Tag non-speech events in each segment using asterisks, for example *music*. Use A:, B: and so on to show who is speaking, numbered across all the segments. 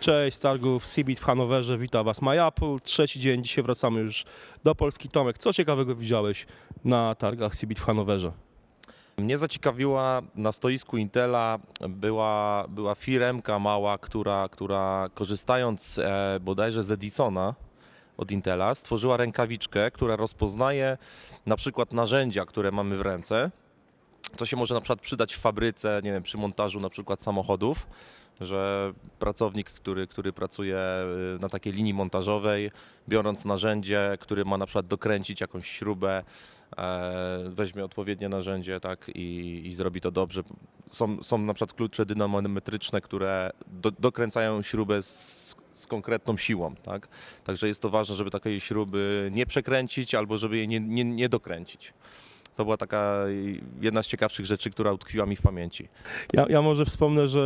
A: Cześć, z targów Cebit w Hanowerze, witam Was MyApple. Trzeci dzień, dzisiaj wracamy już do Polski. Tomek, co ciekawego widziałeś na targach Cebit w Hanowerze?
B: Mnie zaciekawiła na stoisku Intela była, była firemka mała, która, która korzystając e, bodajże z Edisona od Intela stworzyła rękawiczkę, która rozpoznaje na przykład narzędzia, które mamy w ręce, co się może na przykład przydać w fabryce, nie wiem, przy montażu na przykład samochodów, że pracownik, który, który pracuje y, na takiej linii montażowej, biorąc narzędzie, który ma na przykład dokręcić jakąś śrubę, e, weźmie odpowiednie narzędzie tak, i, i zrobi to dobrze. Są, są na przykład klucze dynamometryczne, które do, dokręcają śrubę z, z konkretną siłą. Tak? Także jest to ważne, żeby takiej śruby nie przekręcić albo żeby jej nie, nie, nie dokręcić. To była taka jedna z ciekawszych rzeczy, która utkwiła mi w pamięci.
A: Ja, ja może wspomnę, że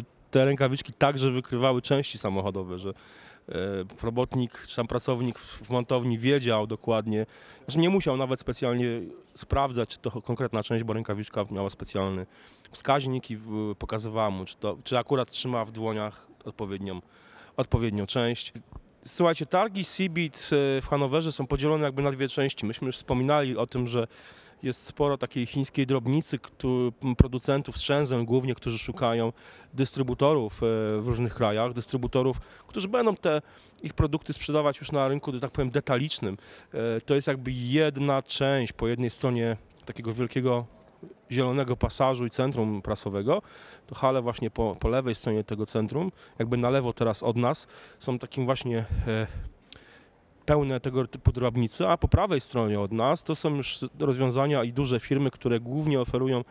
A: y, te rękawiczki także wykrywały części samochodowe, że y, robotnik czy tam pracownik w montowni wiedział dokładnie, że nie musiał nawet specjalnie sprawdzać, czy to konkretna część, bo rękawiczka miała specjalny wskaźnik i pokazywała mu, czy, to, czy akurat trzyma w dłoniach odpowiednią, odpowiednią część. Słuchajcie, targi Cebit y, w Hanowerze są podzielone jakby na dwie części. Myśmy już wspominali o tym, że jest sporo takiej chińskiej drobnicy, producentów z Shenzhen głównie, którzy szukają dystrybutorów e, w różnych krajach, dystrybutorów, którzy będą te ich produkty sprzedawać już na rynku, tak powiem, detalicznym. E, To jest jakby jedna część po jednej stronie takiego wielkiego zielonego pasażu i centrum prasowego, to hale właśnie po, po lewej stronie tego centrum, jakby na lewo teraz od nas, są takim właśnie e, pełne tego typu drobnicy, a po prawej stronie od nas to są już rozwiązania i duże firmy, które głównie oferują,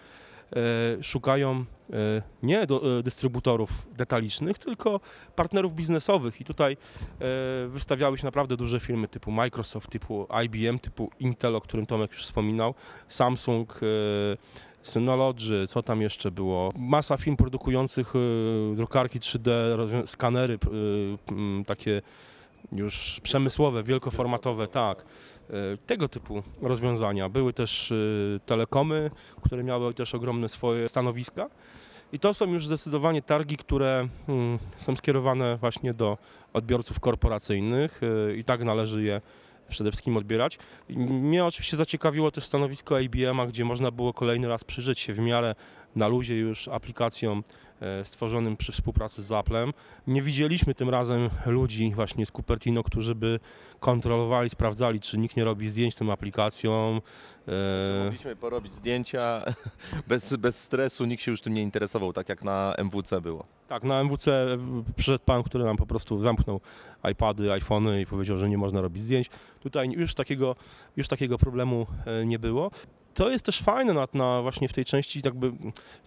A: szukają e, nie do, e, dystrybutorów detalicznych, tylko partnerów biznesowych i tutaj e, wystawiały się naprawdę duże firmy typu Microsoft, typu IBM, typu Intel, o którym Tomek już wspominał, Samsung, e, Synology, co tam jeszcze było? Masa firm produkujących e, drukarki 3D, rozwią- skanery e, takie już przemysłowe, wielkoformatowe, tak. E, Tego typu rozwiązania. Były też e, telekomy, które miały też ogromne swoje stanowiska. I to są już zdecydowanie targi, które mm, są skierowane właśnie do odbiorców korporacyjnych e, i tak należy je przede wszystkim odbierać. Mnie oczywiście zaciekawiło też stanowisko IBM-a, gdzie można było kolejny raz przyjrzeć się w miarę na luzie już aplikacjom e, stworzonym przy współpracy z Applem. Nie widzieliśmy tym razem ludzi właśnie z Cupertino, którzy by kontrolowali, sprawdzali, czy nikt nie robi zdjęć tą aplikacją. E,
B: Mogliśmy porobić zdjęcia *laughs* bez, bez stresu, nikt się już tym nie interesował, tak jak na MWC było.
A: Tak, na MWC przyszedł pan, który nam po prostu zamknął iPady, iPhony i powiedział, że nie można robić zdjęć. Tutaj już takiego, już takiego problemu e, nie było. To jest też fajne na, na właśnie w tej części, jakby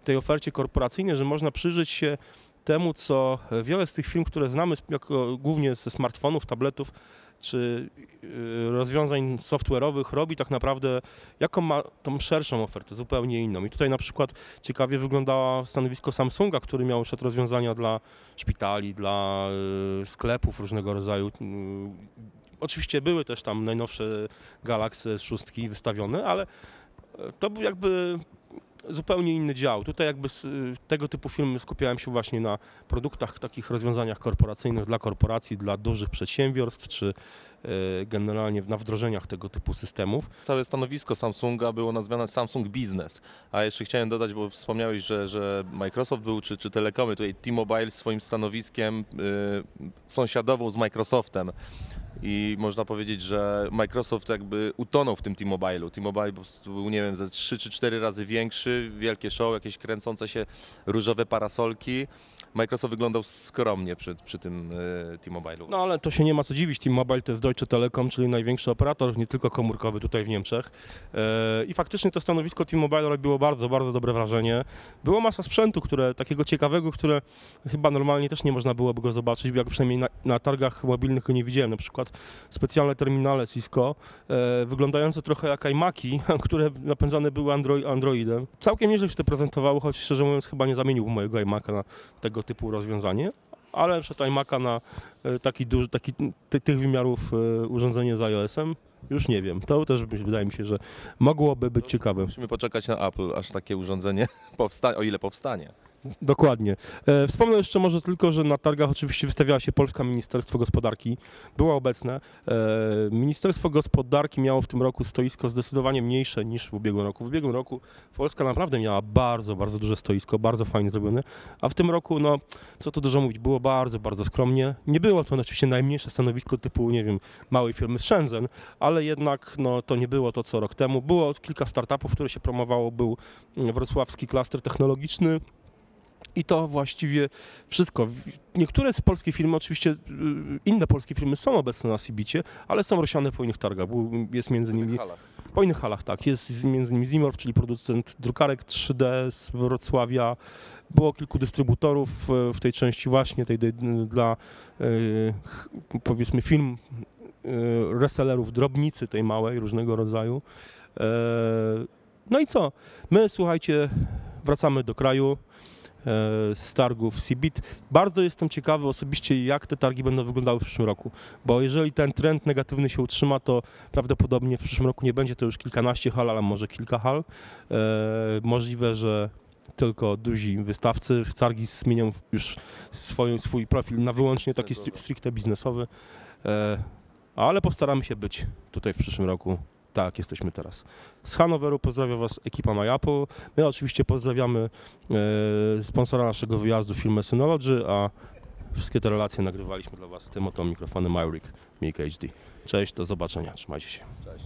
A: tej ofercie korporacyjnej, że można przyjrzeć się temu, co wiele z tych firm, które znamy jako, głównie ze smartfonów, tabletów czy y, rozwiązań software'owych robi tak naprawdę, jaką ma tą szerszą ofertę, zupełnie inną. I tutaj na przykład ciekawie wyglądało stanowisko Samsunga, który miał już rozwiązania dla szpitali, dla y, sklepów różnego rodzaju. Y, Oczywiście były też tam najnowsze Galaxy S6 wystawione, ale to był jakby zupełnie inny dział. Tutaj jakby z, y, tego typu firmy skupiałem się właśnie na produktach, takich rozwiązaniach korporacyjnych dla korporacji, dla dużych przedsiębiorstw, czy y, generalnie na wdrożeniach tego typu systemów.
B: Całe stanowisko Samsunga było nazwane Samsung Business. A jeszcze chciałem dodać, bo wspomniałeś, że, że Microsoft był, czy, czy Telekomy, tutaj T-Mobile swoim stanowiskiem y, sąsiadował z Microsoftem. I można powiedzieć, że Microsoft jakby utonął w tym T-Mobile'u. T-Mobile był, nie wiem, ze 3 czy 4 razy większy, wielkie show, jakieś kręcące się różowe parasolki. Microsoft wyglądał skromnie przy, przy tym y, T-Mobile'u.
A: No ale to się nie ma co dziwić. T-Mobile to jest Deutsche Telekom, czyli największy operator, nie tylko komórkowy tutaj w Niemczech. E, I faktycznie to stanowisko T-Mobile robiło bardzo, bardzo dobre wrażenie. Było masa sprzętu, które, takiego ciekawego, które chyba normalnie też nie można byłoby go zobaczyć, jak przynajmniej na, na targach mobilnych go nie widziałem. Na przykład specjalne terminale Cisco, e, wyglądające trochę jak iMaki, *laughs* które napędzane były Androi- Androidem. Całkiem nieźle się to prezentowało, choć szczerze mówiąc chyba nie zamieniłbym mojego iMaka na tego typu rozwiązanie. Ale przed iMaka na e, taki duży, taki ty, tych wymiarów e, urządzenie z iOS-em, już nie wiem. To też wydaje mi się, że mogłoby być ciekawe.
B: Musimy poczekać na Apple, aż takie urządzenie *laughs* powstanie, o ile powstanie.
A: Dokładnie. E, wspomnę jeszcze może tylko, że na targach oczywiście wystawiała się Polska Ministerstwo Gospodarki. Było obecne. E, Ministerstwo Gospodarki miało w tym roku stoisko zdecydowanie mniejsze niż w ubiegłym roku. W ubiegłym roku Polska naprawdę miała bardzo, bardzo duże stoisko, bardzo fajnie zrobione, a w tym roku, no, co tu dużo mówić, było bardzo, bardzo skromnie. Nie było to oczywiście najmniejsze stanowisko typu, nie wiem, małej firmy z Shenzhen, ale jednak no, to nie było to, co rok temu. Było kilka startupów, które się promowało. Był wrocławski klaster technologiczny, i to właściwie wszystko. Niektóre z polskich firm, oczywiście y, inne polskie firmy są obecne na Sibicie, ale są rozsiane po innych targach. Jest między nimi, po innych halach, tak. Jest między innymi Zimorf, czyli producent drukarek 3D z Wrocławia. Było kilku dystrybutorów e, w tej części właśnie, tej, tej dla powiedzmy firm e, resellerów drobnicy tej małej, różnego rodzaju. E, No i co? My, słuchajcie, wracamy do kraju z targów CBIT. Bardzo jestem ciekawy osobiście, jak te targi będą wyglądały w przyszłym roku, bo jeżeli ten trend negatywny się utrzyma, to prawdopodobnie w przyszłym roku nie będzie to już kilkanaście hal, ale może kilka hal. E, możliwe, że tylko duzi wystawcy w targi zmienią już swoją, swój profil na wyłącznie taki stri- stricte biznesowy, e, ale postaramy się być tutaj w przyszłym roku tak jesteśmy teraz. Z Hanoweru pozdrawia Was ekipa MyApple. My oczywiście pozdrawiamy e, sponsora naszego wyjazdu, firmę Synology, a wszystkie te relacje nagrywaliśmy dla Was tym oto mikrofonem Myrick Mic HD. Cześć, do zobaczenia, trzymajcie się.
B: Cześć.